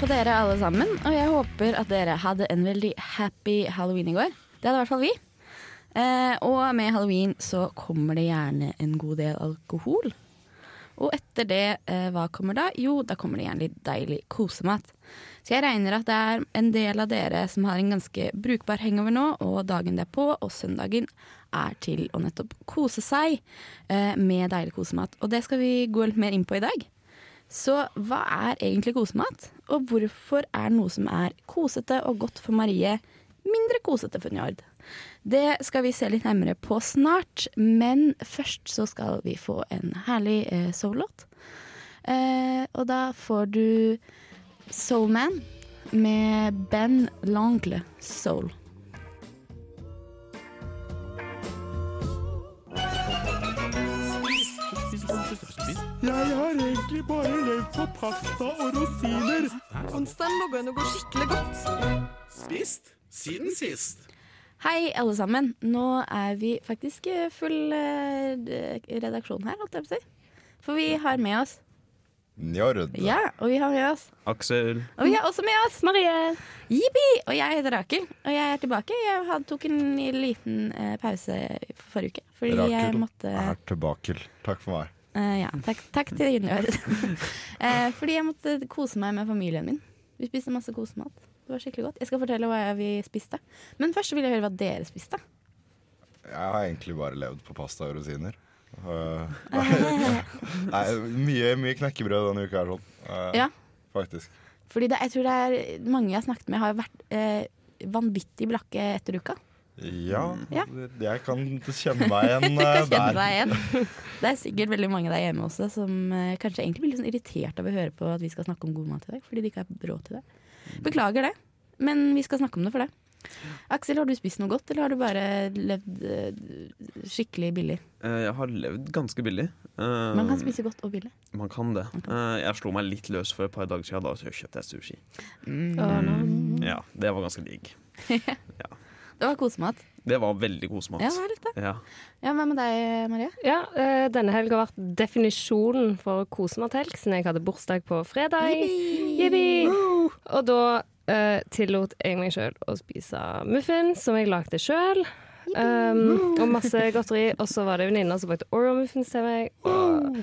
På dere alle sammen, og jeg håper at dere hadde en veldig happy halloween i går. Det hadde i hvert fall vi. Eh, og med halloween så kommer det gjerne en god del alkohol. Og etter det, eh, hva kommer da? Jo, da kommer det gjerne litt deilig kosemat. Så jeg regner at det er en del av dere som har en ganske brukbar hangover nå, og dagen derpå og søndagen er til å nettopp kose seg eh, med deilig kosemat. Og det skal vi gå litt mer inn på i dag. Så hva er egentlig kosemat? Og hvorfor er noe som er kosete og godt for Marie, mindre kosete for Njord? Det skal vi se litt nærmere på snart, men først så skal vi få en herlig eh, soul-låt. Eh, og da får du Soulman med Ben Langle Soul. Jeg har egentlig bare levd på pasta og rosiner. Onsdagen lå an å gå skikkelig godt. Spist siden sist. Hei, alle sammen. Nå er vi faktisk eh, full eh, redaksjon her, holdt jeg på å si. For vi har med oss Njord. Ja, og vi har med oss Aksel. Og vi har også med oss Marie. Jippi! Og jeg heter Rakel, og jeg er tilbake. Jeg tok en liten eh, pause forrige uke. Fordi jeg Rakel er tilbake. Takk for meg. Eh, Ja, takk, takk til Junior. uh, fordi jeg måtte kose meg med familien min. Vi spiste masse kosemat. Det var skikkelig godt. Jeg skal fortelle hva vi spiste. Men først vil jeg høre hva dere spiste. Jeg har egentlig bare levd på pasta og rosiner. Uh, nei, mye, mye knekkebrød denne uka her, sånn. Uh, Ja. Faktisk. Fordi det, jeg tror det er mange jeg har snakket med, har vært eh, vanvittig blakke etter uka. Ja, Ja. jeg kan kjenne meg igjen uh, kjenne der. deg igjen. Det er sikkert veldig mange der hjemme også som eh, kanskje egentlig blir litt sånn irritert av å høre på at vi skal snakke om god mat i dag, fordi de ikke har råd til det. Beklager det, men vi skal snakke om det for det. Aksel, har du spist noe godt, eller har du bare levd eh, skikkelig billig? Eh, Jeg har levd ganske billig. Eh, Man kan spise godt og billig. Man kan det. Eh, Jeg slo meg litt løs for et par dager siden. Da så kjøpte jeg sushi. Mm. Ja, Det var ganske digg. Det var kosemat. Det var veldig kosemat. Ja, det litt det. Ja. Ja, Hva med deg, Marie? Ja, eh, denne helga har vært definisjonen for kosemathelg, siden jeg hadde bursdag på fredag. Jippi! Og da uh, tillot jeg meg sjøl å spise muffins, som jeg lagde sjøl. Um, og masse godteri. Og så var det venninner som bakte Oreo-muffins til meg. Og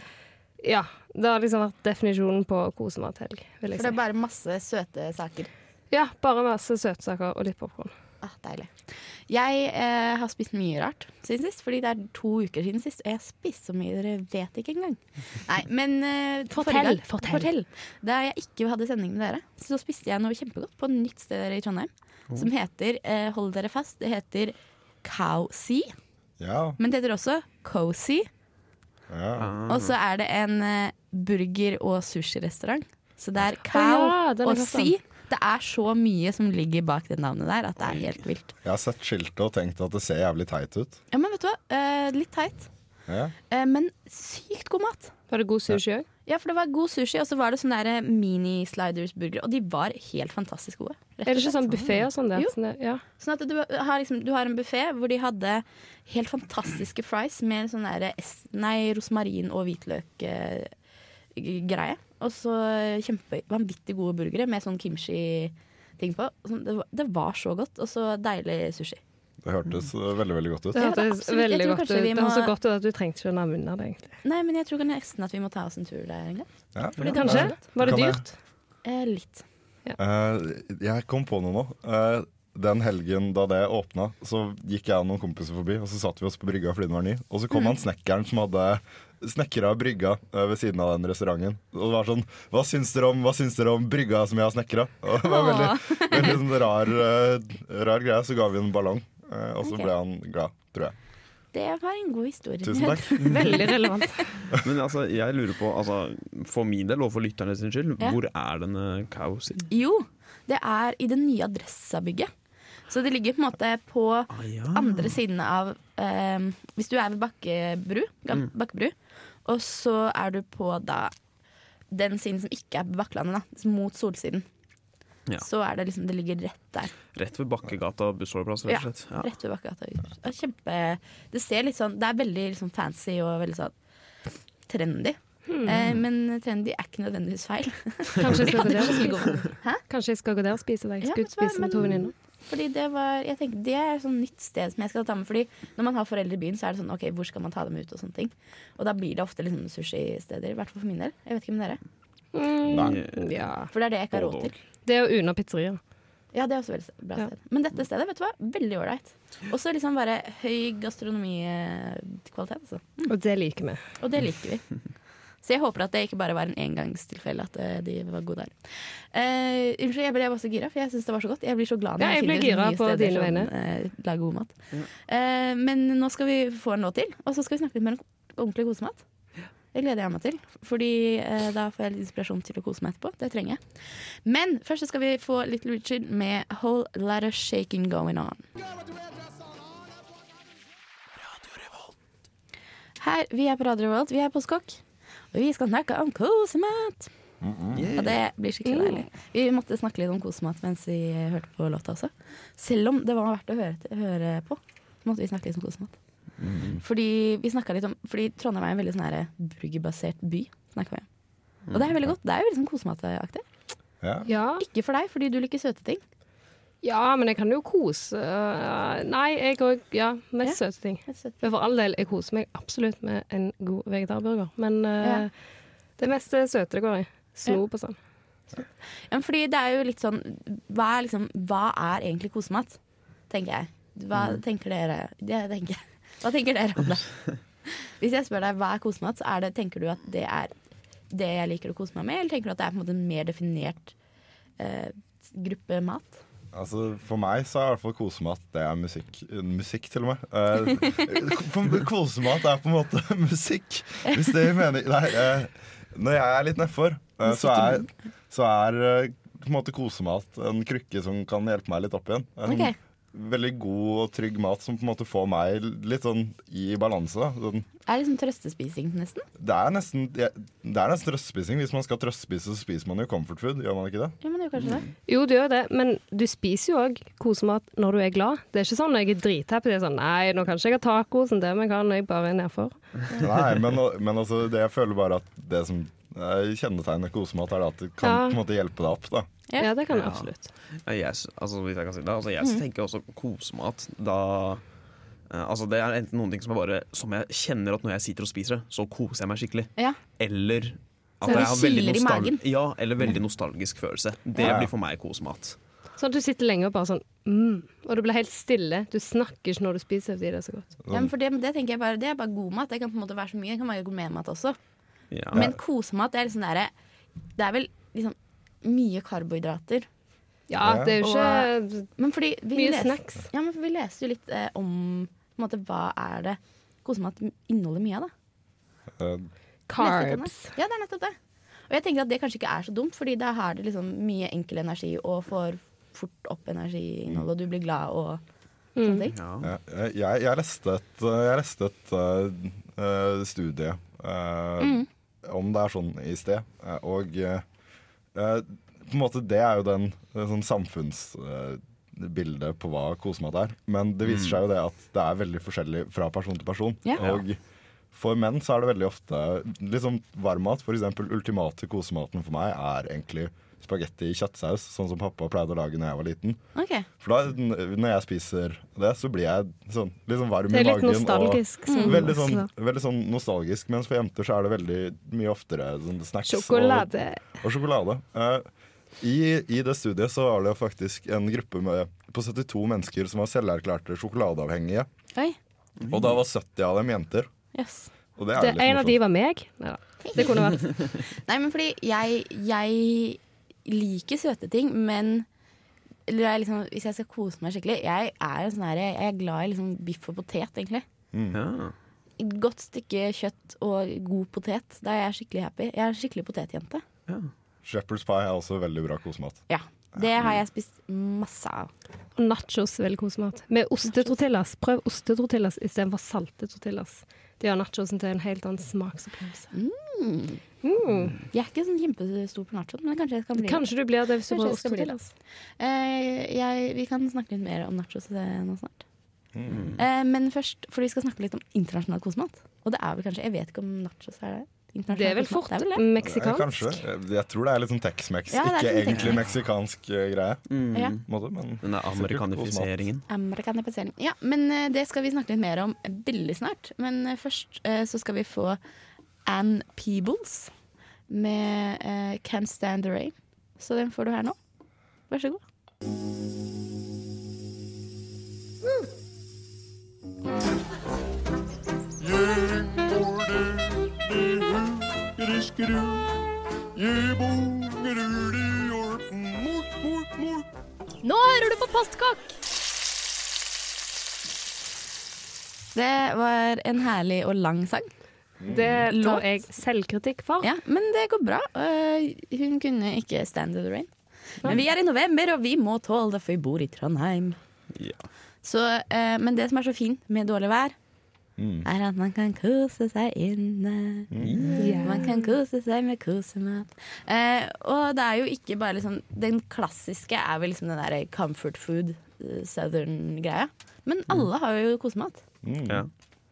ja, det har liksom vært definisjonen på kosemathelg, vil jeg For det er bare masse søte saker. Ja, bare masse søtsaker og litt popkorn. Ah, deilig. Jeg eh, har spist mye rart siden sist, fordi det er to uker siden sist. Og jeg har spist så mye dere vet ikke engang. Nei, men eh, Fortell, forrige gang- fortell. Da jeg ikke hadde sending med dere, så spiste jeg noe kjempegodt på et nytt sted i Trondheim. Som heter, eh, hold dere fast, det heter Cow Sea. Ja, Men det heter også Cozy. ja. Og så er det en eh, burger- og sushirestaurant. Så det er Cow oh, ja, og Sea. Det er så mye som ligger bak det navnet der, at det er helt vilt. Jeg har sett skiltet og tenkt at det ser jævlig teit ut. Ja, men vet du hva? Eh, litt teit. Ja. Eh, men sykt god mat. Var det god sushi òg? Ja, for det var god sushi, og så var det sånne mini-sliders-burgere. Og de var helt fantastisk gode. rett Er det ikke sånn buffé og sånn? Jo. Sånn? Ja. Sånn at du har, liksom, du har en buffé hvor de hadde helt fantastiske fries med sånn derre nei, rosmarin og hvitløk-greie. Og så kjempe vanvittig gode burgere med sånn kimchi-ting på. Sånn, det, var, det var så godt, og så deilig sushi. Det hørtes uh, veldig, veldig godt ut. Det hørtes. Veldig godt ut. Må... Det var så godt ut at du trengte ikke å nærme unna det, egentlig. Nei, men jeg tror nesten at vi må ta oss en tur der en gang. Ja, Fordi ja. Kanskje? Var det dyrt? Eh, litt. Uh, jeg kom på noe nå. Uh, den helgen da det åpna, så gikk jeg og noen kompiser forbi, og så satt vi oss på brygga fordi den var ny. Og så kom han snekkeren som hadde snekra brygga eh, ved siden av den restauranten. Og det var sånn Hva syns dere om, hva syns dere om brygga som jeg har snekra? Det var veldig, veldig sånn rar, eh, rar greie. Så ga vi en ballong, eh, og så okay. ble han glad, tror jeg. Det var en god historie. Tusen takk. Veldig relevant. Men altså, jeg lurer på, altså, for min del og for lytterne sin skyld, Ja. hvor er denne Cowsy? Jo, det er i det nye Adressa-bygget. Så det ligger på en måte på Ah, ja. andre siden av eh, Hvis du er ved Bakkebru, Mm. Bakkebru, og så er du på da den siden som ikke er på Bakklandet, da, mot solsiden. Ja. Så er det liksom Det ligger rett der. Rett ved Bakkegata bussholdeplass, rett og slett. Ja. Rett ved Bakkegata. og Kjempe Det ser litt sånn Det er veldig liksom fancy og veldig sånn trendy. Hmm. Eh, men trendy er ikke nødvendigvis feil. Kanskje jeg skal gå der og spise. deg. Hva, spise med to venninner. Fordi det var Jeg tenker Det er et sånn nytt sted som jeg skal ta med. Fordi når man har foreldre i byen, så er det sånn OK, hvor skal man ta dem ut og sånne ting. Og da blir det ofte liksom sushisteder. I hvert fall for min del. Jeg vet ikke med dere. Mm, ja. For det er det jeg ikke har råd til. Det er jo Una pizzeria. Ja, det er også veldig bra Ja. sted. Men dette stedet, vet du hva? Veldig ålreit. Også liksom bare høy gastronomikvalitet, altså. Og det liker vi. Og det liker vi. Så jeg håper at det ikke bare var en engangstilfelle at eh, de var gode der. Uh, unnskyld, jeg ble bare så gira, for jeg syns det var så godt. Jeg blir så glad Ja, når jeg finner gira nye på steder dine som, eh, lager god mat. Eh, men nå skal vi få en låt til, og så skal vi snakke litt mer om ordentlig kosemat. Det gleder jeg meg til, Fordi eh, da får jeg litt inspirasjon til å kose meg etterpå. Det trenger jeg. Men først skal vi få Little Richard med Whole Lot of Shaking Going On. Her, Vi er på Radio Revolt, vi er på Skokk, og vi skal snakke om kosemat. Og det blir skikkelig deilig. Vi måtte snakke litt om kosemat mens vi hørte på låta også. Selv om det var verdt å høre, høre på, måtte vi snakke litt om kosemat. Fordi vi litt om Fordi Trondheim er en veldig sånn burgerbasert by. Snakker vi om. Og det er veldig godt. Det er jo veldig sånn kosemataktig. Ja. Ja. Ikke for deg, fordi du liker søte ting. Ja, men jeg kan jo kose øh, Nei, jeg òg. Ja, mest Ja. søte ting. Men for all del, jeg koser meg absolutt med en god vegetarburger. Men øh, Ja. det meste søte det går i. Snop og sånn. Ja, fordi det er jo litt sånn Hva er, liksom, hva er egentlig kosemat? Tenker jeg. Hva tenker dere det tenker. Hva tenker dere om det? Hvis jeg spør deg hva er kosemat, så er det, tenker du at det er det jeg liker å kose meg med, eller tenker du at det er på en måte en mer definert uh, gruppe mat? Altså, for meg så er i hvert fall kosemat det er musikk. Musikk, til og med. Eh, kosemat er på en måte musikk, hvis det mening. Nei, eh, når jeg er litt nedfor, eh, så er, så er eh, på en måte kosemat en krykke som kan hjelpe meg litt opp igjen. En Ok. Veldig god og trygg mat som på en måte får meg litt sånn i balanse. Sånn, Det er liksom trøstespising, nesten. det er nesten, det er nesten trøstespising. Hvis man skal trøstespise, så spiser man jo comfort food. Gjør man ikke det? Ja, men det gjør kanskje det. Jo, du gjør det, men du spiser jo òg kosemat når du er glad. Det er ikke sånn når jeg er drithappy. Det er sånn Nei, nå kan ikke jeg ha taco som det, men jeg kan jeg bare er nedfor. Nei, men, men altså, det jeg føler bare at det som kjennetegner kosemat, er at det kan Ja. på en måte hjelpe deg opp. da. Ja. Det kan jeg Ja. absolutt. Ja, Jeg, altså, hvis jeg kan si det, altså, jeg tenker også kosemat da eh, Altså Det er enten noen ting som, er bare, som jeg kjenner at når jeg sitter og spiser det, så koser jeg meg skikkelig. Ja. Eller Så at det jeg har veldig, nostal ja, eller veldig nostalgisk følelse. Det Ja. blir for meg kosemat. Sånn at du sitter lenge og bare sånn mm, Og du blir helt stille. Du snakker ikke når du spiser fordi det er så godt. Ja, men for det, det tenker jeg bare Det er bare god mat. Det kan på en måte være så mye. Det kan være gourmetmat også. Ja. Men kosemat det er liksom der, Det er vel liksom mye karbohydrater. Ja, det er jo ikke Men fordi vi Mye leser, snacks. Ja, men vi leste jo litt eh, om på en måte, hva er det kosemat inneholder mye av. da Um. Carbs. Ja, det er nettopp det. Og jeg tenker at det kanskje ikke er så dumt, Fordi da har det liksom mye enkel energi og får fort opp energiinnholdet, og du blir glad og sånne ting. Mm. ja, jeg, jeg leste et, jeg leste et uh, studie uh, eh, om det er sånn i sted, eh, og eh, eh, på en måte det er jo den sånn samfunnsbildet på hva kosemat er. Men det viser seg jo det at det er veldig forskjellig fra person til person. Yeah. Og for menn så er det veldig ofte sånn varmmat. For eksempel ultimate kosematen for meg er egentlig spagetti i kjøttsaus, sånn som pappa pleide å lage når jeg var liten. Okay. For da, når jeg spiser det, så blir jeg sånn, litt sånn varm Det i er litt magen. nostalgisk. Og sånn veldig, sånn, veldig sånn nostalgisk. Mens for jenter så er det veldig mye oftere sånn snacks Sjokolade. Og, og sjokolade. Uh, i, I det studiet så var det faktisk en gruppe med, på 72 mennesker som var selverklærte sjokoladeavhengige. Oi, Og da var 70 av dem jenter. yes. Og det er Det, litt en av de var meg. Neida. Det kunne vært Nei, men fordi jeg, jeg liker søte ting, men eller jeg liksom, Hvis jeg skal kose meg skikkelig Jeg er, en sånn her, jeg er glad i liksom biff og potet, egentlig. Ja. Godt stykke kjøtt og god potet. Da er jeg skikkelig happy. Jeg er en skikkelig potetjente. Shepherd's pie er også veldig bra kosemat. Ja. Det har jeg spist masse av. Og nachos er veldig kosemat. Med ostetortillas. Prøv ostetortillas istedenfor salte tortillas. Det gjør nachosen til en helt annen smaksopplevelse. Mm. Mm. Jeg er ikke sånn kjempestor på nachoen, men kanskje jeg skal bli det. Kanskje du blir det hvis du Kanskje jeg skal bli det. ostetortillas. Eh, jeg, vi kan snakke litt mer om nachos eh, nå snart. Mm. Eh, men først, for vi skal snakke litt om internasjonal kosemat. Og det er vel kanskje Jeg vet ikke om nachos er det. Det er vel fort det er vel det? Eh, meksikansk. Kanskje. Jeg tror det er litt sånn Tex-Mex, Ja, er ikke sånn egentlig meksikansk eh, greie. Mm. Ja. Måte, men Den der amerikanifiseringen amerikanifiseringen. Amerikanifisering. Ja, men eh, det skal vi snakke litt mer om veldig snart. Men eh, først eh, så skal vi få Ann Peebles med uh, Can't Stand the Rain. Så den får du her nå. Vær så god. Nå hører du på Postkokk! Det var en herlig og lang sang. Det lå tar jeg selvkritikk for. Ja, men det går bra. Eh, hun kunne ikke stand the rain. Men vi er i november, og vi må tåle det, for vi bor i Trondheim. Ja. Så, eh, men det som er så fint med dårlig vær, Mm. er at man kan kose seg inne. Ja. Man kan kose seg med kosemat. Eh, og det er jo ikke bare liksom Den klassiske er vel liksom den der comfort food, eh, southern-greia. Men alle har jo kosemat. Mm. Ja.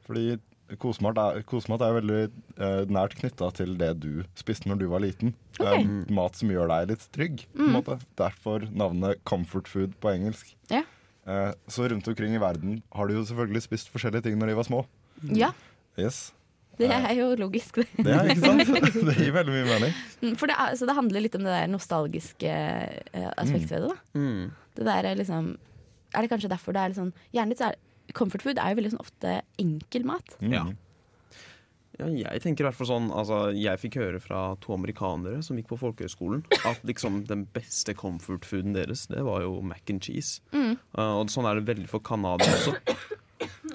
Fordi kosemat er, kosemat er veldig uh, nært knytta til det du spiste når du var liten. Okay. Um, mat som gjør deg litt trygg. På en måte. Derfor navnet comfort food på engelsk. Ja. Uh, så rundt omkring i verden har de jo selvfølgelig spist forskjellige ting når de var små. Ja, Yes. det er jo logisk, det. Det er ikke sant? det gir veldig mye mening. Mm, For det, er, så det handler litt om det der nostalgiske eh, aspektet ved det. da. Mm. Det der er liksom Er det kanskje derfor det er litt sånn Gjerne litt så er Comfort food er jo veldig sånn ofte enkel mat. Mm. Ja. Ja, jeg tenker i hvert fall sånn altså, Jeg fikk høre fra to amerikanere som gikk på folkehøyskolen, at liksom den beste comfort fooden deres, det var jo mac and cheese. Mm. Uh, og sånn er det veldig for Canada også.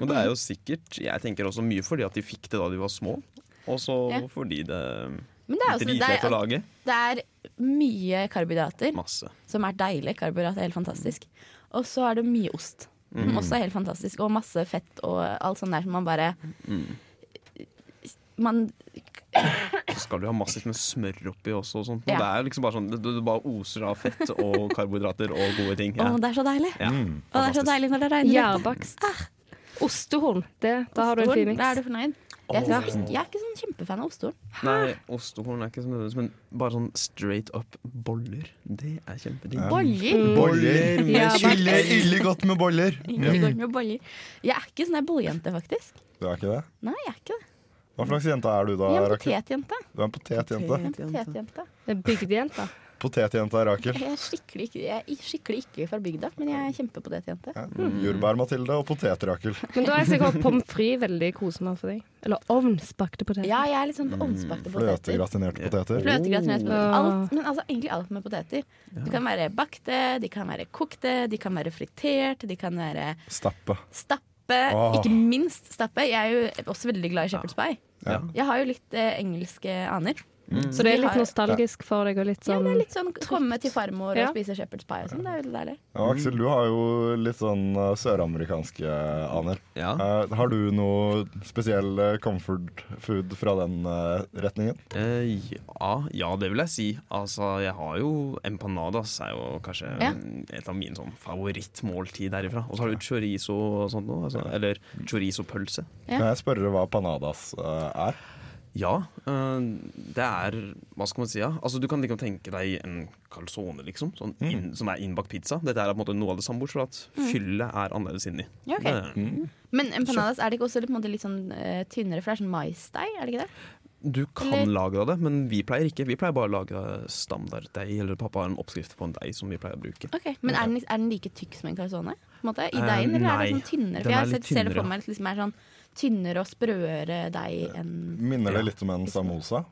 Og det er jo sikkert Jeg tenker også mye fordi at de fikk det da de var små, og så Ja. fordi det Men det er, også, det, er, å er, lage. det er mye karbohydrater, Masse. som er deilig. Karbohydrat er helt fantastisk. Og så er det mye ost, Mm. også er helt fantastisk. Og masse fett og alt sånt der som man bare Mm. Man Så skal du ha massivt med smør oppi også og sånt. Ja. det er liksom bare sånn Du, bare oser av fett og karbohydrater og gode ting. Å, det er så deilig! Ja. Mm. og det er så deilig når det regner. ute. Ah. Ostehorn. Da har du en fin miks. Da er du fornøyd. Jeg, synes ikke, jeg er ikke sånn kjempefan av ostehorn. Nei, ostehorn er ikke så nødvendigvis, men bare sånn straight up boller. Det er kjempedigg. Ja. Boller! Boller med Ja, kylling. Ille godt med boller! Ikke godt med boller. Jeg er ikke sånn ei bolljente, faktisk. Du er ikke det? Nei, jeg er ikke det. Hva slags jente er du da, Jeg er en potetjente. Du er en potetjente. Potetjente. en potetjente. Potetjenta Rakel. Jeg er skikkelig, ikke- jeg er skikkelig ikke fra bygda, men jeg er kjempepotetjente. Ja. Jordbær-Mathilde og potet-Rakel. Men da er jeg sikker på pommes frites veldig kosende for deg. Eller ovnsbakte poteter. Ja, jeg er litt sånn på ovnsbakte poteter. Fløtegratinerte poteter. Fløtegratinerte poteter. Alt, men altså egentlig alt med poteter. De kan være bakte, de kan være kokte, de kan være fritert, de kan være Stappe. stappe. Åh. Ikke minst stappe. Jeg er jo også veldig glad i shepherd's pie. Ja. Jeg har jo litt eh, engelske aner. Så det er litt nostalgisk for deg og litt Ja, sånn det er litt sånn komme til farmor Ja. og spise shepherd's pie og sånn. Det er veldig deilig. Ja, Aksel, du har jo litt sånn uh, søramerikanske aner. Ja. Uh, har du noe spesiell eh, comfort food fra den uh, retningen? Uh, ja, ja, det vil jeg si. Altså, jeg har jo empanadas er jo kanskje Ja. et av mine sånn favorittmåltid derifra. Og så har du chorizo og sånt noe. Altså, eller chorizo-pølse. Ja. Kan jeg spørre hva panadas eh, er? Ja, eh, det er Hva skal man si? Ja? Altså, du kan liksom tenke deg en calzone, liksom. Sånn Mm. som er innbakt pizza. Dette er på en måte noe av det samme, bortsett fra at fyllet er annerledes inni. Ja, okay. Mm. Men empanadas, er det ikke også litt, på en måte litt sånn uh, tynnere, for det er sånn maisdeig, er det ikke det? Du kan Eller- lage av det, men vi pleier ikke. Vi pleier bare å lage standarddeig, eller pappa har en oppskrift på en deig som vi pleier å bruke. Ok, Men er den, er den like tykk som en calzone? På en måte, I Eh, deigen, eller er det sånn tynnere? den For jeg er sett, ser det for tynnere. meg liksom er sånn tynnere og sprøere deig enn Minner det litt om en samosa?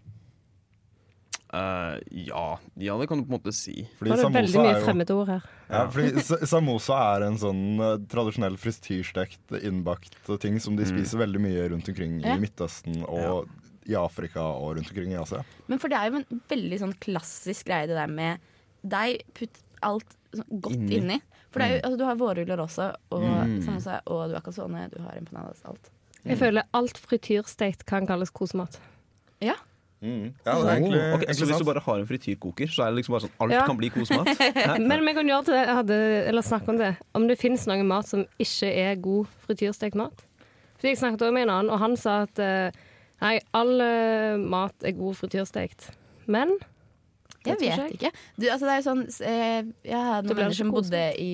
Uh, ja, ja, det kan du på en måte si. Fordi det er veldig mye fremmedord her. ja, fordi Samosa er en sånn uh, tradisjonell frityrstekt, innbakt ting som de Mm. spiser veldig mye rundt omkring Ja. i Midtøsten og i Afrika og rundt omkring i Asia. Men for det er jo en veldig sånn klassisk greie det der med deg, putt alt sånn godt Inni. inni. For det er jo, altså, du har vårruller også, og Mm. samosa, og du har calzone, du har empanadas, alt. Jeg føler alt frityrstekt kan kalles kosemat. Mm. Ja, det er egentlig, oh, okay, så hvis du bare har en frityrkoker, så er det liksom bare sånn alt Ja. kan bli kosemat? Men vi kan gjøre det, hadde, eller snakke om det. Om det fins noe mat som ikke er god frityrstekt mat. For Jeg snakket også med en annen, og han sa at eh, nei, all eh, mat er god frityrstekt. Men Jeg vet jeg. ikke. Du, altså, det er jo sånn eh, Jeg har Det noen venner som bodde i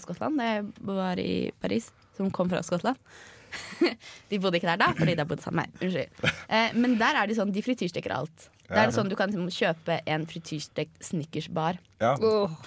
Skottland da jeg var i Paris, som kom fra Skottland. de bodde ikke der da, fordi de bodde sammen med meg. Unnskyld. Eh, men der er det sånn, de frityrsteker alt. Der er det sånn Du kan liksom kjøpe en frityrstekt Snickers-bar. Ja,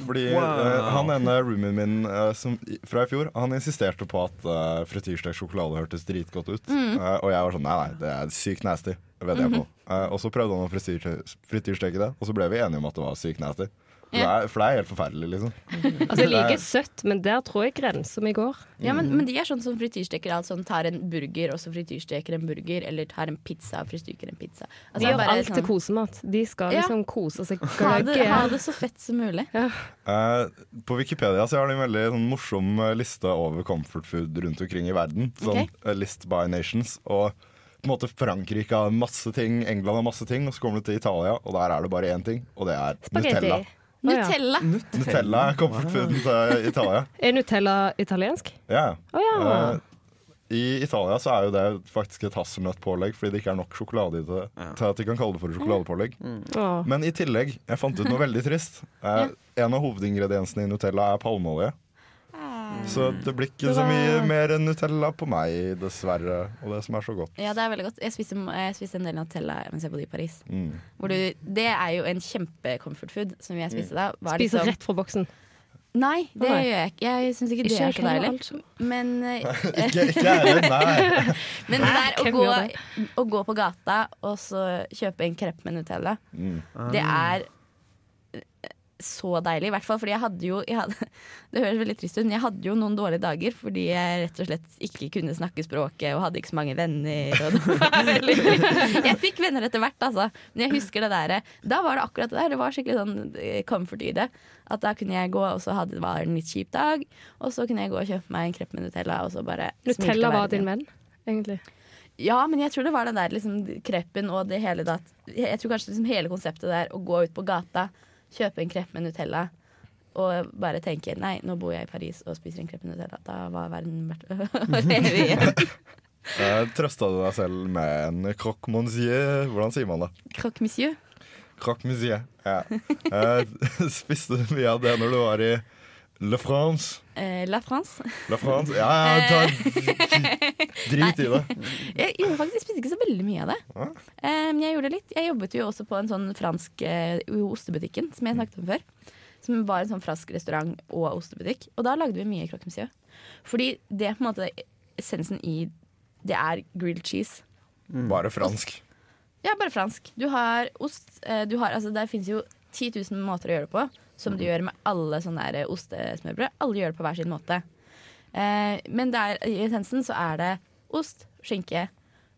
fordi Wow. uh, han ene roomien min uh, som, fra i fjor, han insisterte på at uh, frityrstekt sjokolade hørtes dritgodt ut. Mm. Uh, og jeg var sånn nei, nei, det er sykt nasty. Vedder jeg på. Mhm. Eh, og så prøvde han å frityrstekke frityrsteke det, og så ble vi enige om at det var sykt nasty. For, Ja. det er, for det er helt forferdelig, liksom. altså jeg liker søtt, men der tror jeg grensa mi går. Ja, men, men de er sånn som frityrsteker alt sånn tar en burger, og så frityrsteker en burger, eller tar en pizza og frityrsteker en pizza. Altså, De det gjør bare alt til sånn, kosemat. De skal Ja. liksom kose seg. ha, det, ha det så fett som mulig. Eh, på Wikipedia så har de en veldig sånn, morsom eh, liste over comfort food rundt omkring i verden. Sånn okay. eh, List by nations. Og på en måte Frankrike har masse ting, England har masse ting, og så kommer du til Italia, og der er det bare én ting, og det er Nutella. Ja. Nutella! Nutella er comfortfooden til Italia. Er Nutella italiensk? Ja, Oh, ja. Eh, I Italia så er jo det faktisk et hasselnøttpålegg fordi det ikke er nok sjokolade i det til at de kan kalle det for et sjokoladepålegg. Åh. Men i tillegg, jeg fant ut noe veldig trist. Eh, En av hovedingrediensene i Nutella er palmeolje. Så det blir ikke så mye mer Nutella på meg, dessverre. Og det som er så godt. Ja, det er veldig godt. Jeg spiste, jeg spiste en del Nutella mens jeg bodde i Paris. Mm. Hvor du, det er jo en kjempe-comfort food som jeg spiste da. Var Spiser liksom, rett fra boksen. Nei, det Nei. gjør jeg ikke. Jeg syns ikke det Ikke er så deilig. altså. Men, eh, Ikke, jeg heller, nei. men det der å gå, å gå på gata og så kjøpe en krepp med Nutella, Mm. det er så deilig. I hvert fall fordi jeg hadde jo jeg hadde, Det høres veldig trist ut, men jeg hadde jo noen dårlige dager fordi jeg rett og slett ikke kunne snakke språket og hadde ikke så mange venner. Jeg fikk venner etter hvert, altså. Men jeg husker det der Da var det akkurat det der. Det var skikkelig sånn eh, comfort i det. At da kunne jeg gå, og så hadde, var det en litt kjip dag, og så kunne jeg gå og kjøpe meg en krepp med Nutella, og så bare Nutella var din venn, egentlig. Ja, men jeg tror det var den der liksom, kreppen og det hele da. Jeg tror kanskje liksom hele konseptet der å gå ut på gata, kjøpe en krepp med Nutella og bare tenke nei, nå bor jeg i Paris og spiser en krepp med Nutella. Da var verden verdt å leve i. Eh, Trøsta du deg selv med en croque monsieur? Hvordan sier man det? Croque monsieur. Croque monsieur. Ja. Eh, spiste du mye av det når du var i Le France? Eh, La France. La France? Ja, ja, ta, drit i det. Jeg gjorde faktisk jeg spiste ikke så veldig mye av det. Ja. Eh, Men jeg gjorde det litt. Jeg jobbet jo også på en sånn fransk eh, ostebutikken, som jeg snakket om før. Som var en sånn fransk restaurant og ostebutikk. Og da lagde vi mye croque monsieur. Fordi det er på en måte essensen i Det er grilled cheese. Bare fransk. Ja, bare fransk. Du har ost. eh, Du har, altså, der finnes jo 10 000 måter å gjøre det på, som du gjør med alle sånne der ostesmørbrød. Alle gjør det på hver sin måte. Eh, men der, i essensen så er det ost, skinke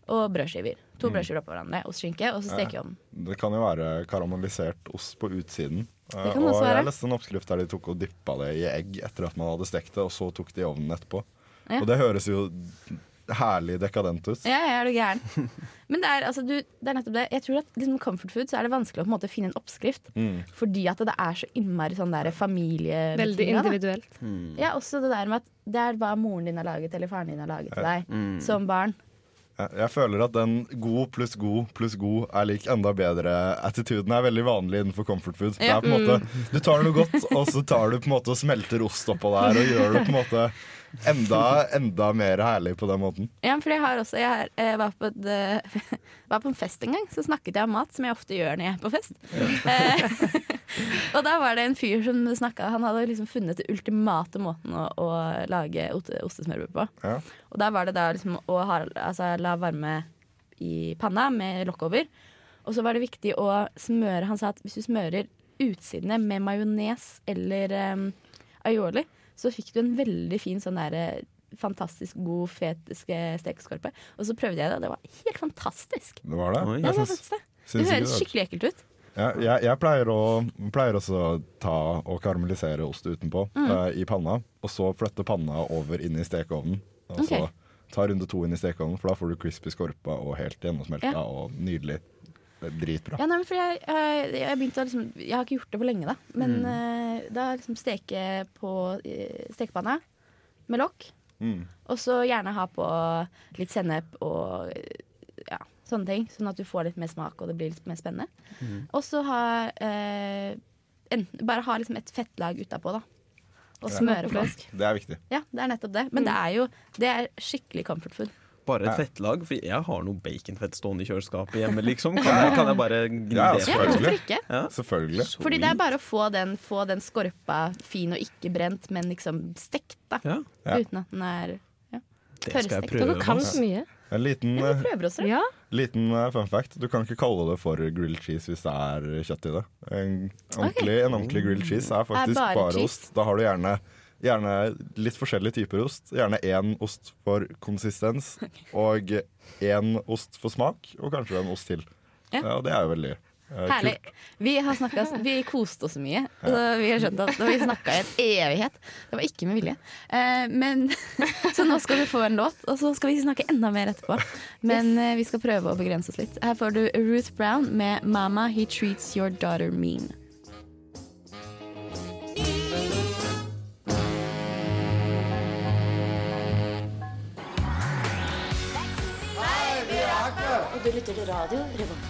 og brødskiver. To brødskiver oppå hverandre, ost, skinke, og så steker vi om. Det kan jo være karamellisert ost på utsiden. Eh, Det kan det og også være. jeg leste en oppskrift der de tok og dyppa det i egg etter at man hadde stekt det, og så tok det i ovnen etterpå. Ja. Og det høres jo herlig dekadent ut. Ja, ja, er du gæren. Men det er, altså, du, det er nettopp det. Jeg tror at liksom, comfort food så er det vanskelig å på en måte finne en oppskrift. Mm. Fordi at det er så innmari sånn der Veldig individuelt. Mm. individuelt. Ja, også det der med at det er hva moren din har laget, eller faren din har laget til deg Mm. som barn. Jeg- føler at den god pluss god pluss god er lik enda bedre attituden er veldig vanlig innenfor comfort food. Det Ja. er på en måte, du tar noe godt, og så tar du på en måte og smelter ost oppå der og gjør det på en måte enda, enda mer herlig på den måten. Ja, for jeg har også Jeg har, eh, var, på et, eh, var på en fest en gang, så snakket jeg om mat, som jeg ofte gjør når jeg er på fest. Ja. og da var det en fyr som snakka Han hadde liksom funnet den ultimate måten å, å lage ostesmørbrød på. Ja. Og da var det da liksom å ha, altså, la varme i panna med lokk over. Og så var det viktig å smøre Han sa at hvis du smører utsidene med majones eller um, aioli, så fikk du en veldig fin sånn der fantastisk god, fet stekeskorpe. Og så prøvde jeg det, og det var helt fantastisk. Det var det. Oi. Det var det. Det høres skikkelig ekkelt ut. Ja, jeg, jeg pleier, å, pleier også å ta og karamellisere ost utenpå Mm. uh, i panna, og så flytte panna over inn i stekeovnen. Og så ta runde to inn i stekeovnen, for da får du crispy skorpa og helt gjennomsmelta Ja. og nydelig. Det er dritbra. Ja, nei, for jeg, jeg, jeg, begynte å liksom, jeg har ikke gjort det på lenge, da. Men Mm. eh, da liksom steke på eh, stekepanna med lokk. Mm. Og så gjerne ha på litt sennep og eh, ja, sånne ting. Sånn at du får litt mer smak og det blir litt mer spennende. Mm. Og så ha eh, en, Bare ha liksom et fettlag utapå, da. Og smøre flesk. Det er viktig. Ja, det er nettopp det. Men det er jo det er skikkelig comfort food. Bare Ja. et fettlag? For jeg har noe baconfett stående i kjøleskapet hjemme, liksom. Kan jeg, kan jeg bare gni Ja, det? altså. Ja, Selvfølgelig. Ja. Selvfølgelig. Fordi det er bare å få den, få den skorpa fin og ikke brent, men liksom stekt, da. Ja, Ja. Uten at den er jeg Tørrstekt. Dere kan så mye. En liten, Ja, eh. Ja. liten eh, fun fact. Du kan ikke kalle det for grilled cheese hvis det er kjøtt i det. En ordentlig, en ordentlig grilled cheese er faktisk bare bare, ost. Da har du gjerne, gjerne litt forskjellige typer ost. Gjerne én ost for konsistens og én ost for smak, og kanskje en ost til. Ja. Ja, og det er jo veldig Uh, Herlig. Vi har snakket, vi koste oss så mye. Så vi har skjønt at vi snakka i en evighet. Det var ikke med vilje. Uh, men, så nå skal du få en låt, og så skal vi snakke enda mer etterpå. Men uh, vi skal prøve å begrense oss litt. Her får du Ruth Brown med 'Mama He Treats Your Daughter Mean'. Og du lytter til radio Revolt.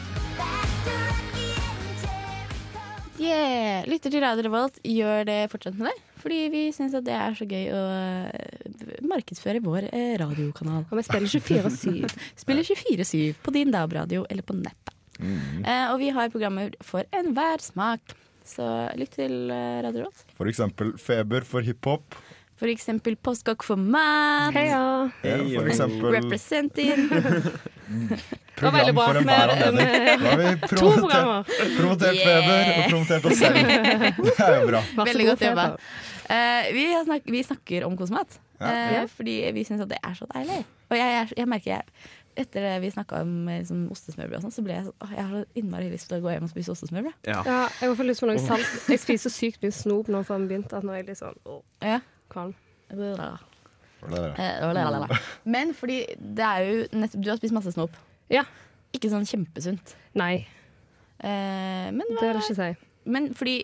Yeah! Lytter til Radio Revolt gjør det fortsatt med deg. Fordi vi syns at det er så gøy å eh, markedsføre vår eh, radiokanal. Og vi spiller 24-7. Spiller 24-7 på din DAB-radio eller på nettet. Eh, og vi har programmer for enhver smak. Så lytt til Radio Revolt. For eksempel feber for hiphop. For eksempel postkokk for mat. Heia. Hey, For eksempel Representing. Program for enhver Med, anledning. med Da har vi to promotert, programmer. promotert Yeah. feber og promotert oss selv. Det er jo bra. Masse Veldig godt jobba. Eh, vi, snak vi snakker om kosmat. Ja. Eh, fordi vi syns at det er så deilig. Og jeg, jeg, jeg merker jeg etter det vi snakka om liksom, ostesmørbrød, og sånn, så ble jeg så, åh, jeg har så innmari lyst til å gå hjem og spise ostesmørbrød. Ja. Ja, jeg får lyst på noe salt. Jeg spiser så sykt mye snop nå før vi begynte, at nå er jeg litt sånn åh, Ja. Kvalm. Eh, Men fordi det er jo nettopp Du har spist masse snop. Ja. Ikke sånn kjempesunt. Nei, Eh, men, det vil jeg ikke si. men fordi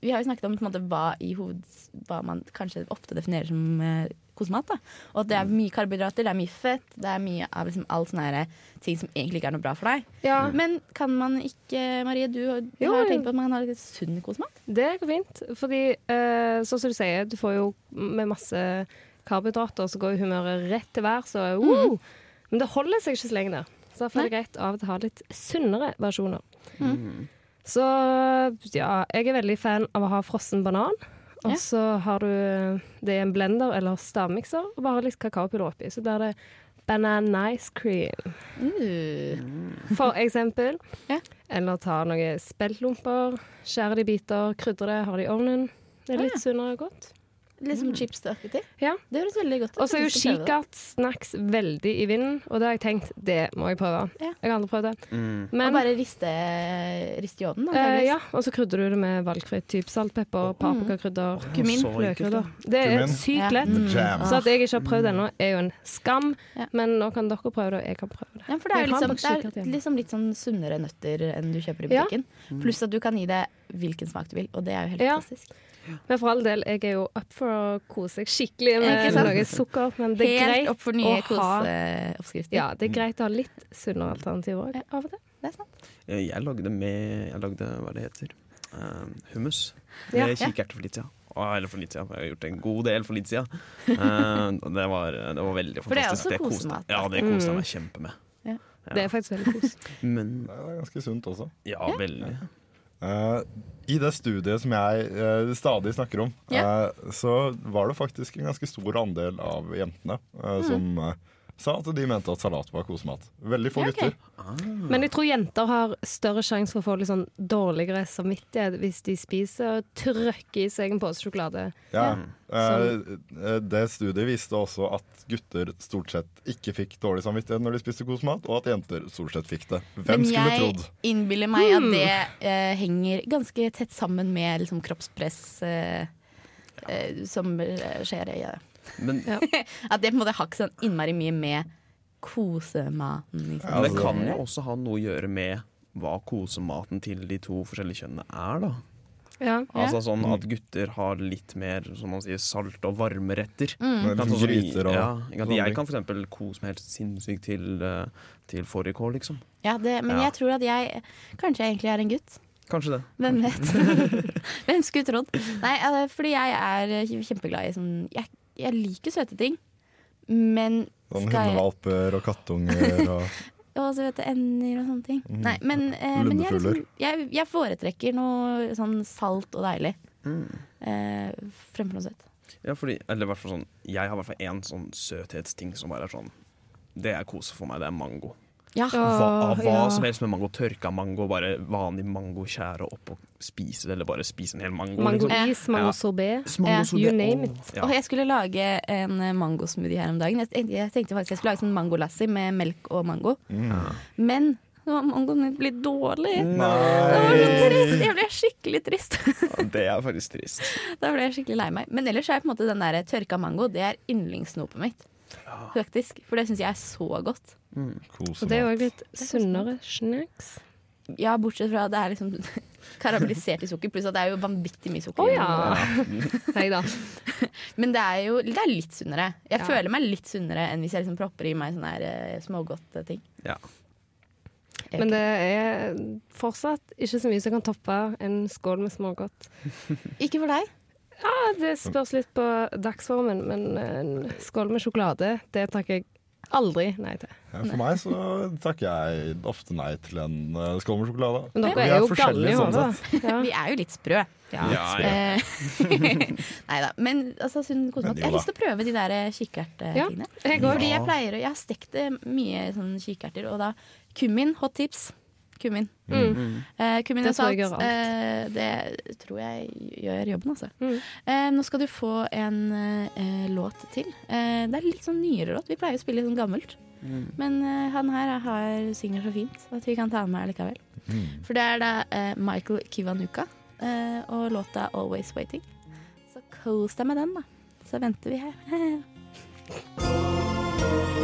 vi har jo snakket om på en måte, hva, i hoved, hva man kanskje ofte definerer som eh, kosemat. Da. Og at det er mye karbohydrater, det er mye fett, det er mye av liksom, alt sånne ting som egentlig ikke er noe bra for deg. Ja, Men kan man ikke, Marie, du, du Jo, har tenkt på at man kan ha litt sunn kosemat? det går fint. Fordi, uh, sånn som du sier, du får jo med masse karbohydrater, så går humøret rett til værs. og wow. Men det holder seg ikke så lenge der. Så derfor er det greit av og til å ha litt sunnere versjoner. Så ja, jeg er veldig fan av å ha frossen banan. Og Ja. så har du det i en blender eller stavmikser, og bare litt kakaopulver oppi. Så blir det banana ice cream, Uh. for eksempel. Ja. Eller ta noen speltlomper, skjære de i biter, krydre det, ha det i ovnen. Det er litt sunnere og godt. Litt som chips-aktig. Ja. Det høres veldig godt ut. Og så er jo Jeg skal prøve det. kikert snacks veldig i vinden, og det har jeg tenkt, det må jeg prøve. Ja. Jeg har aldri prøvd det. Mm. Men Og bare riste, riste i ovnen. eh, ja, og så krydrer du det med valgfritt type saltpepper, paprikakrydder, Kumin. Så løkkrydder. Det er Kumin. sykt lett. Ja. Mm. Så at jeg ikke har prøvd det ennå, er jo en skam, Ja. men nå kan dere prøve det, og jeg kan prøve det. Ja, for det er, liksom, det er liksom litt sånn sunnere nøtter enn du kjøper i Ja. butikken. Pluss at du kan gi det hvilken smak du vil, og det er jo helt Ja. fantastisk. Men for all del, jeg er jo up for å kose seg skikkelig med noe sukker, men det er Helt greit opp for nye å ha ja, det er greit å ha litt sunnere alternativer òg, av og til. Det er sant. Jeg lagde med Jeg lagde hva det heter um, hummus Ja. med kikerter for litt siden. Ja. eller for litt siden, jeg har gjort en god del for litt siden. Uh, det, var, det var veldig For det er også kosemat. Ja, det koste jeg Mm. meg kjempe med. Det er faktisk veldig kos. Men Det er ganske sunt også. ja, veldig. Eh, I det studiet som jeg uh, stadig snakker om, yeah. uh, så var det faktisk en ganske stor andel av jentene mm. som eh, sa at de mente at salat var kosemat. Veldig få Ja, okay. gutter. Men jeg tror jenter har større sjanse for å få litt sånn dårligere samvittighet hvis de spiser og trøkker i seg en pose sjokolade. Ja. ja. Eh, eh, det studiet viste også at gutter stort sett ikke fikk dårlig samvittighet når de spiste kosemat, og at jenter stort sett fikk det. Hvem Men skulle jeg innbiller meg at det eh, henger ganske tett sammen med liksom, kroppspress eh, eh, som eh, skjer i det. Men, At det på en måte har ikke sånn innmari mye med kosematen liksom. men det altså- kan jo også ha noe å gjøre med hva kosematen til de to forskjellige kjønnene er, da. Ja. Altså sånn at gutter har litt mer som man sier, salt og varme retter. Mm. Kan liksom sånn gryter og ja, ikke Jeg kan for eksempel kose meg helt sinnssykt til, eh, til fårikål, liksom. Ja, det, men Ja. jeg tror at jeg kanskje jeg egentlig er en gutt. Kanskje det. Hvem vet? Hvem skulle trodd? Nei, eh, fordi jeg er kjempeglad i sånn Jeg, jeg liker søte ting, men Sånn skal jeg hundevalper og kattunger og Og så vet du, ender og sånne ting. Mm. Nei, men, eh, men jeg, liksom, jeg, jeg foretrekker noe sånn salt og deilig eh, fremfor noe søtt. Ja, fordi, eller hvert fall sånn Jeg har i hvert fall én sånn søthetsting som bare er sånn Det er kose for meg. Det er mango. Ja. Hva, hva ja. som helst med mango. Tørka mango, bare vanlig mango, skjære opp og spise det, eller bare spise en hel mango. liksom. Mangois, Ja. Mango Ja. You name it. Ja. Og jeg skulle lage en eh, mangosmoothie her om dagen. Jeg, jeg tenkte faktisk jeg skulle lage sånn mangolassi med melk og mango. Ja. Men mangoen min blir dårlig. Det var så trist. Jeg ble skikkelig trist. Ja, det er faktisk trist. Da ble jeg skikkelig lei meg. Men ellers er på en måte den der tørka mango Det er yndlingssnopet mitt. Faktisk. For det syns jeg er så godt. Kosemat. Og det er jo litt sunnere snacks. Ja, bortsett fra at det er liksom karamellisert i sukker, pluss at det er jo vanvittig mye sukker. Oh, ja! Men det er jo det er litt sunnere. Jeg Ja. føler meg litt sunnere enn hvis jeg liksom propper i meg sånne her, eh, smågodt ting. Ja. Okay. Men det er fortsatt ikke så mye som kan toppe en skål med smågodt. ikke. ikke for deg. Ja, det spørs litt på dagsformen, men en skål med sjokolade, det takker jeg aldri nei til. Ja, for meg så takker jeg ofte nei til en uh, skål med sjokolade. Men Vi dere er er jo forskjellige i sånn hodet. Ja. Vi er jo litt sprø. Ja, ja. ja. Nei da. Men altså, sunn kosemat. Men Jeg har lyst til å prøve de der Ja, jeg. Fordi jeg pleier å Jeg har stekt eh, mye sånn kikerter, og da kummin, hot tips. Kummin. Mm. Eh, kummin Det og tror jeg. Eh, det tror jeg gjør jobben, altså. Mm. Eh, nå skal du få en eh, låt til. Eh, det er litt sånn nyere låt. Vi pleier å spille litt sånn gammelt. Men eh, han her har, synger så fint at vi kan ta den med likevel. For det er da eh, Michael Kiwanuka eh, og låta 'Always Waiting'. Så kos deg med den, da. Så venter vi her.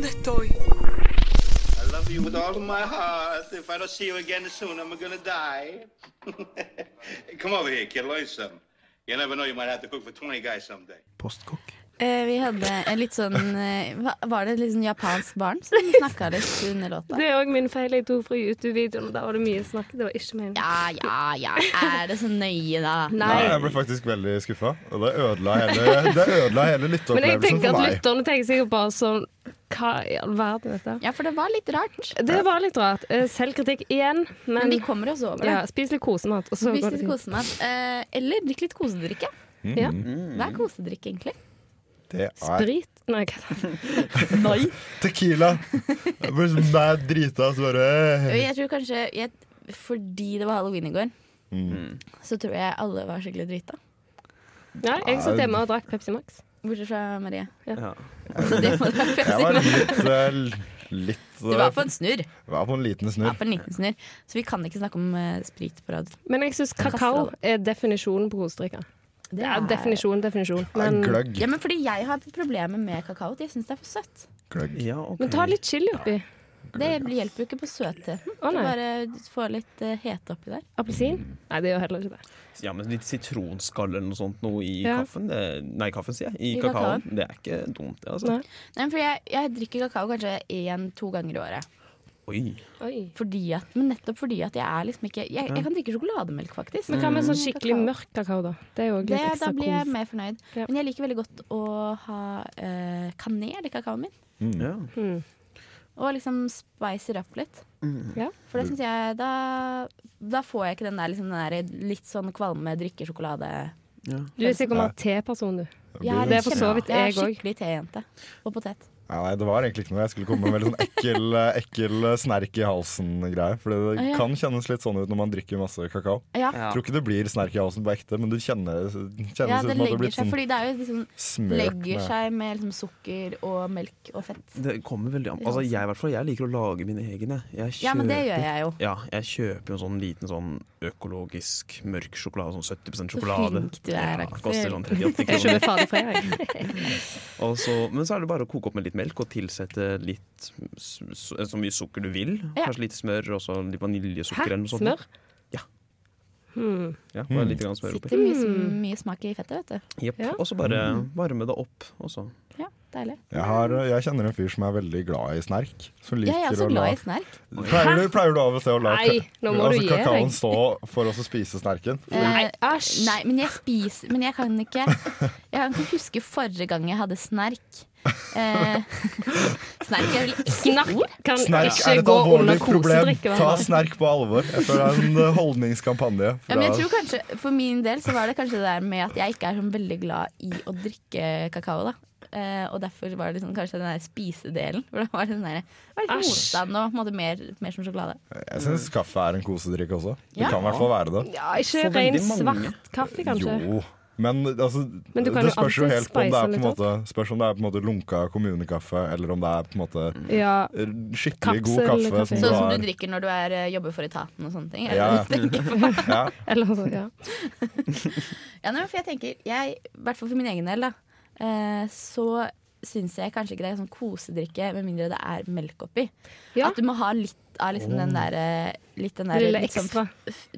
¿Dónde estoy? I love you with all of my heart. If I don't see you again soon, I'm gonna die. Come over here, kid. Learn something. You never know, you might have to cook for 20 guys someday. Postkokk. Eh, vi hadde en litt sånn eh, hva- Var det et litt sånn japansk barn som snakka litt under låta? Det er òg min feil. Jeg tok fra YouTube-videoen, og der var det mye snakk. Det var ikke meningen. Ja, ja, ja. Er det så nøye, da? Nei, Nei. jeg ble faktisk veldig skuffa. Og det ødela hele, det ødela hele Men jeg tenker for at meg. lytterne tenker sikkert bare sånn Hva i all verden er dette? Ja, for det var litt rart. Det var litt rart. Eh, Selvkritikk igjen, Men men vi kommer oss over det. ja, spis litt kosemat. Og så Spis går litt kosemat. Eh, eller drikk litt kosedrikke. Ja. Hva er kosedrikk, egentlig? Det er Sprit? Nei, hva Nei. tequila. Jeg så mad drita, så bare Jeg tror kanskje jeg, Fordi det var halloween i går, mm. så tror jeg alle var skikkelig drita. Nei, jeg satt hjemme og drakk Pepsi Max. Bortsett fra Marie. Ja. Så det må være Jeg var litt, eh, litt Du var på en snurr. Var på en liten Ja, snurr. på en liten snurr. Så vi kan ikke snakke om uh, sprit på rad. Men jeg syns kakao er definisjonen på kosedrikka. Det er definisjon, definisjon. Men, Gløgg. Ja, men fordi jeg har problemer med kakao. Jeg syns det er for søtt. Gløgg. Ja, okay. men ta litt chili oppi. Det hjelper jo ikke på søtheten. Oh, bare få litt uh, hete oppi der. Appelsin? Nei, det gjør heller ikke det. Ja, men litt sitronskall eller noe sånt noe i Ja. kaffen. Det, nei, kaffen sier jeg. I, I kakaoen. kakaoen. Det er ikke dumt, det, altså. Nei. Nei, men jeg, jeg drikker kakao kanskje én-to ganger i året. Oi. Oi. Fordi at, men nettopp fordi at jeg er liksom ikke Jeg, jeg kan drikke sjokolademelk, faktisk. Men hva med sånn Mm, skikkelig kakao. mørk kakao, da? Det er jo litt Det, litt da blir jeg mer fornøyd. Ja. Men jeg liker veldig godt å ha eh, kanel i kakaoen min. Mm. Ja. Mm. Og liksom spicer opp litt. Ja. For det syns jeg da, da får jeg ikke den der, liksom, den der litt sånn kvalme drikkesjokolade. Ja. Du er sikkert mer teperson, du. Jeg er, Det er for så vidt jeg òg. jeg er skikkelig tejente. Og potet. Ja, nei, det var egentlig ikke noe. Jeg skulle komme med en veldig sånn ekkel, eh, ekkel eh, snerk i halsen-greie. For det Ah, ja. kan kjennes litt sånn ut når man drikker masse kakao. Ja. Ja. Tror ikke det blir snerk i halsen på ekte, men du kjenner, kjennes Ja, ut det som at det har blitt seg, sånn fordi det er jo liksom smørt legger med seg med liksom sukker og melk og fett. Det kommer veldig an Altså Jeg, i jeg liker å lage mine egne. Jeg, kjøper, Ja, men det gjør jeg jo. Ja, jeg kjøper jo en sånn liten sånn økologisk mørk sjokolade. Sånn 70 Så sjokolade. flink du er, ja, Aksel. koster sånn 38 Jeg kroner. Og så, men så er det bare å koke opp med litt melk og tilsette litt så mye sukker du vil. Ja. Kanskje litt smør og så litt vaniljesukker. Hæ? eller noe sånt. Smør? Ja. Hmm. Ja, bare litt smør oppi. Sitter mye, Mm. mye smak i fettet, vet du. Jepp. Ja. Og så bare varme det opp. Og så. Ja, deilig. jeg, har, jeg kjenner en fyr som er veldig glad i snerk. Som liker Jeg er også å glad la i snerk. Pleier du, pleier du av og til å la Nei, nå må altså, kakaoen stå for å spise snerken? Nei, Æsj. Nei, men jeg spiser Men jeg kan ikke Jeg kan ikke huske forrige gang jeg hadde snerk. Eh, snerk er vel ikke Snakk kan Snerk ikke er et gå under alvorlig problem. kosedrikke. Ta snerk på alvor. Jeg føler det er en eh, holdningskampanje. Ja, men jeg tror kanskje, For min del så var det kanskje det der med at jeg ikke er sånn veldig glad i å drikke kakao. da Eh, og derfor var det liksom kanskje den der spisedelen. For det var den der, var litt motstand og på måte mer, mer som sjokolade. Jeg syns kaffe er en kosedrikk også. Det Ja. kan i hvert fall være det. Ja, ikke ren svart kaffe, kanskje. Jo. Men altså, Men det spørs jo helt på om det er på en måte Spørs om det er på en måte lunka kommunekaffe, eller om det er på en måte Ja. skikkelig god kaffe. Kapselkaffe. Som Sånn som du drikker når du er, eh, jobber for etaten og sånne ting. Ja. Eller, ja. Eller så, ja. Ja, nei, for jeg tenker, jeg, i hvert fall for min egen del, da, så syns jeg kanskje ikke det er sånn kosedrikke med mindre det er melk oppi. Ja. At du må ha litt av liksom den der, Litt, den der, litt, sånn,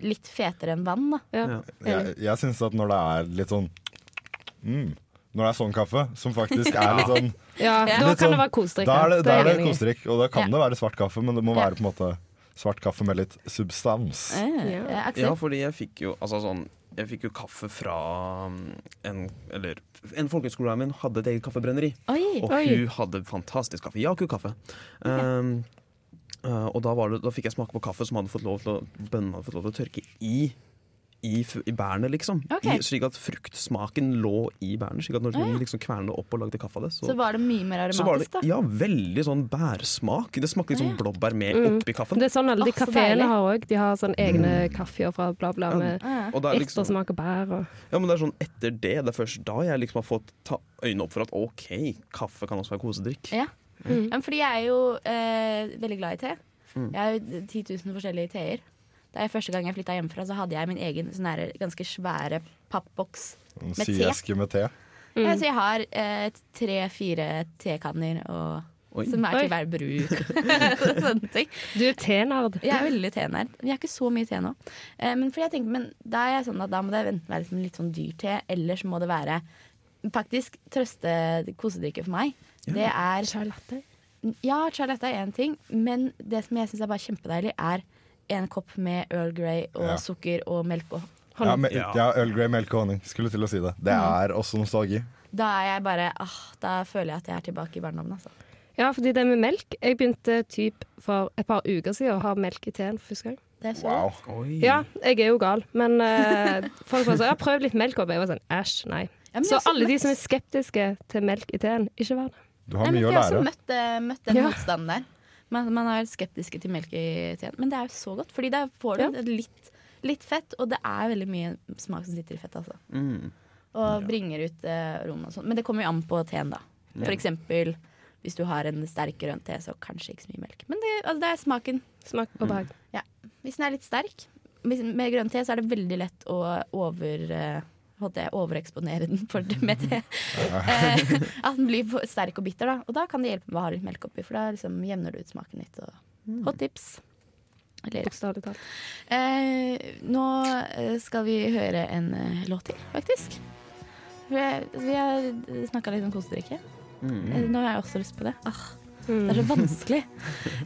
litt fetere enn vann, da. Ja. Ja. Jeg, jeg syns at når det er litt sånn mm, Når det er sånn kaffe, som faktisk er litt sånn ja, Ja. da kan kan det sånn- være kosedrikke. Da er det, da er det kosedrikk. Og da kan Ja. det være svart kaffe, men det må være på en måte svart kaffe med litt substans. Eh, Ja. eh, Ja, fordi jeg fikk jo altså sånn jeg fikk jo kaffe fra um, en Eller en folkehøyskole min hadde et eget kaffebrenneri. Oi! Og Oi. hun hadde fantastisk kaffe. Jaku-kaffe. Um, uh, og da, var det, da fikk jeg smake på kaffe som hadde fått lov til å, bønnene hadde fått lov til å tørke i. I, i bærene, liksom. Okay. I, slik at fruktsmaken lå i bærene. Slik at når Å, ja. liksom kvernet opp og lagde kaffe av det, så, Så var det mye mer så var det aromatisk, da. ja, veldig sånn bærsmak. Det smakte liksom sånn ja. blåbær med Mm. oppi kaffen. Det er sånn alle de Åh, kafeene har òg. De har sånn egne kaffeer fra bla, bla, med Ah. Og er liksom, ettersmak og bær og ja, men det er sånn etter det, det er først da jeg liksom har fått ta øynene opp for at OK, kaffe kan også være kosedrikk. Ja. Mm. Ja, fordi jeg er jo eh, veldig glad i te. Mm. Jeg har jo 10 000 forskjellige teer. Da jeg Første gang jeg flytta hjemmefra, så hadde jeg min egen sånn her ganske svære pappboks. Med te. Sieske med te. Mm. Ja, så jeg har eh, tre-fire tekanner og, Oi. som er til hver bruk. Sånne ting. Du er tenerd. Jeg er veldig tenerd. Jeg har ikke så mye te nå. Eh, men, fordi jeg tenker, men da er jeg sånn at da må det enten være liksom litt sånn dyr te, eller så må det være faktisk trøste kosedrikke for meg. Det er Charlotte. Ja, Charlotte er én ting, men det som jeg syns er bare kjempedeilig, er en kopp med Earl Grey og Ja. sukker og melk og Ja, me, Ja. ja, Earl Grey, melk og honning. Skulle til å si det. Det Mm. er også nostalgi. Da er jeg bare ah, Da føler jeg at jeg er tilbake i barndommen, altså. Ja, fordi det med melk Jeg begynte typ for et par uker siden å ha melk i teen for første gang. Det er så Wow. Oi. Ja, jeg er jo gal, men uh, folk var sånn har prøvd litt melk og Jeg var sånn æsj, nei. Ja, Så alle møtt... de som er skeptiske til melk i teen, ikke vær det. Du har Nei, mye å lære. Jeg har også møtt, møtt den Ja. motstanden der. Man, man er skeptiske til melk i teen. Men det er jo så godt, Fordi der får du Ja. litt, litt fett, og det er veldig mye smak som sitter i fettet. Altså. Mm. Og bringer ut eh, rom og sånn. Men det kommer jo an på teen, da. For eksempel hvis du har en sterk grønn te, så kanskje ikke så mye melk. Men det, altså, det er smaken. Smak og behag. Hvis den er litt sterk med grønn te, så er det veldig lett å over eh, holdt jeg, overeksponere den for, med te. Eh, at den blir sterk og bitter. Da. Og da kan det hjelpe med å ha litt melk oppi, for da liksom jevner du ut smaken litt. Og hot tips. Eller, Bokstavelig talt. eh, nå eh, skal vi høre en eh, låt til, faktisk. Vi, vi har snakka litt om kosedrikke. Mm. Nå har jeg også lyst på det. Ah, Mm. det er så vanskelig.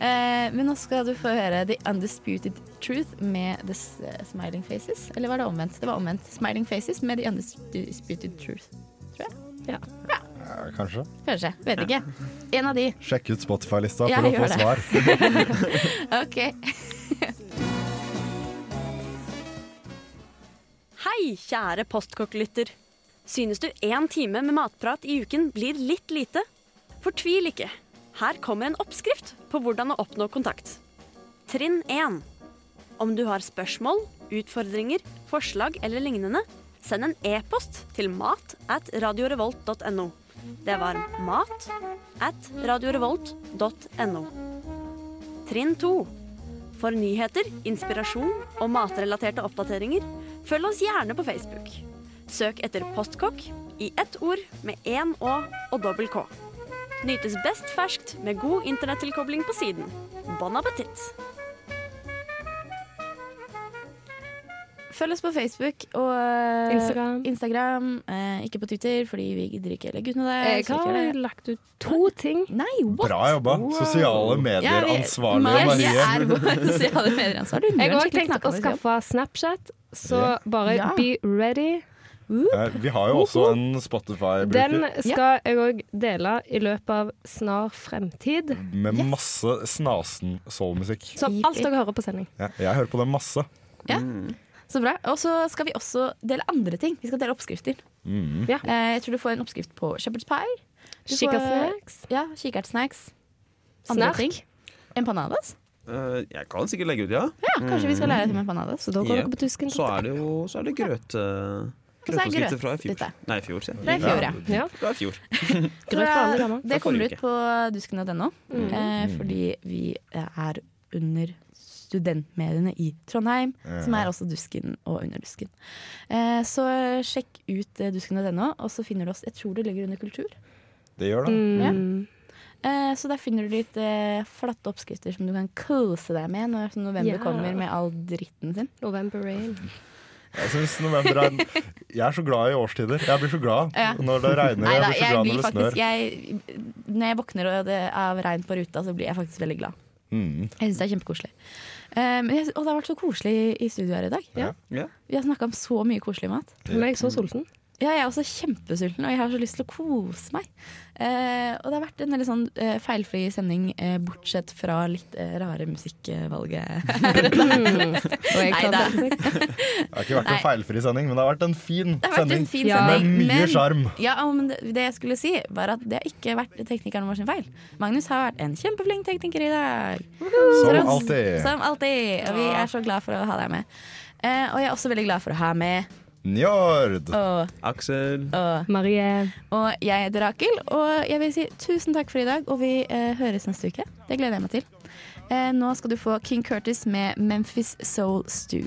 eh, men nå skal du få høre The Undisputed Truth med The eh, Smiling Faces. Eller var det omvendt? Det var omvendt. Smiling Faces med The Undisputed Truth. tror jeg. Ja, kanskje. Kanskje. Vet ikke. En av de. Sjekk ut Spotify-lista Jeg for å få det. svar. OK. Hei, kjære postkokklytter. Synes du én time med matprat i uken blir litt lite? Fortvil ikke. Her kommer en oppskrift på hvordan å oppnå kontakt. Trinn 1. Om du har spørsmål, utfordringer, forslag eller lignende, send en e-post til mat at radiorevolt.no. Det var mat at radiorevolt.no. Trinn 2. For nyheter, inspirasjon og matrelaterte oppdateringer, følg oss gjerne på Facebook. Søk etter Postkokk i ett ord med én Å og dobbel K. Nytes best ferskt med god internettilkobling på siden. Bon appétit! Følg oss på Facebook og eh, Instagram. Instagram, eh, ikke på Twitter, fordi vi gidder ikke legge ut noe der. Jeg har lagt ut to ting. Nei, what? Bra jobba. Sosiale medier, vi- ansvarlige Marie Marie. er vår sosiale medieransvar. Du Jeg har tenkt å skaffe Snapchat, så bare Ja. be ready. Eh, Vi har jo også en Spotify-bruker Den skal jeg òg dele i løpet av snar fremtid. med Yes. masse snasen soulmusikk. Som alt dere hører på sending. Ja, jeg hører på det masse. Ja. Så bra. Og så skal vi også dele andre ting. Vi skal dele oppskrifter. Mm. Ja. Eh, jeg tror du får en oppskrift på shepherd's pie. Får- Ja, kikertsnacks. Andre Snark. ting. Empanadas. Uh, jeg kan sikkert legge ut, ja. Ja, kanskje vi skal lære til empanadas. Så da går dere på tusken. Så er det jo så er det grøt... Uh, Og så er grøt. fra i fjor. Dette. Nei, i fjor, sier jeg. I fjor, ja. Ja. Fra i fjor. Grøt på alle. Det kommer ut på dusken.no, Mm. eh, fordi vi er under studentmediene i Trondheim, som er også Dusken og Under Dusken. Eh, så sjekk ut eh, dusken.no, og så finner du oss Jeg tror det ligger under kultur. Det gjør det. Mm. Eh, så der finner du litt eh, flatte oppskrifter som du kan kose deg med når november yeah. kommer med all dritten sin. November Rain. Jeg synes november er Jeg er så glad i årstider. Jeg blir så glad Ja. når det regner. Neida, Jeg blir så jeg glad blir når det snør. faktisk jeg, Når jeg våkner og det er regn på ruta, så blir jeg faktisk veldig glad. Mm. Jeg syns det er kjempekoselig. Um, og det har vært så koselig i studio her i dag. Ja. Ja. Vi har snakka om så mye koselig mat. Men jeg er så sulten. Ja, jeg er også kjempesulten, og jeg har så lyst til å kose meg. Eh, og det har vært en veldig sånn eh, feilfri sending, eh, bortsett fra litt eh, rare musikkvalget. Nei selvsagt. Det har ikke vært Nei. en feilfri sending, men det har vært en fin Det har vært sending. en fin Ja. sending. Med mye sjarm. Ja, men det, det jeg skulle si, var at det har ikke vært teknikeren vår sin feil. Magnus har vært en kjempeflink tekniker i dag. Som Tross- alltid. Som alltid. Og vi er så glad for å ha deg med. Eh, og jeg er også veldig glad for å ha med Njord. og, Aksel. og, Marie. og jeg heter Rakel, og jeg vil si tusen takk for i dag, og vi eh, høres neste uke. Det gleder jeg meg til. Eh, nå skal du få King Curtis med Memphis Soul Stew.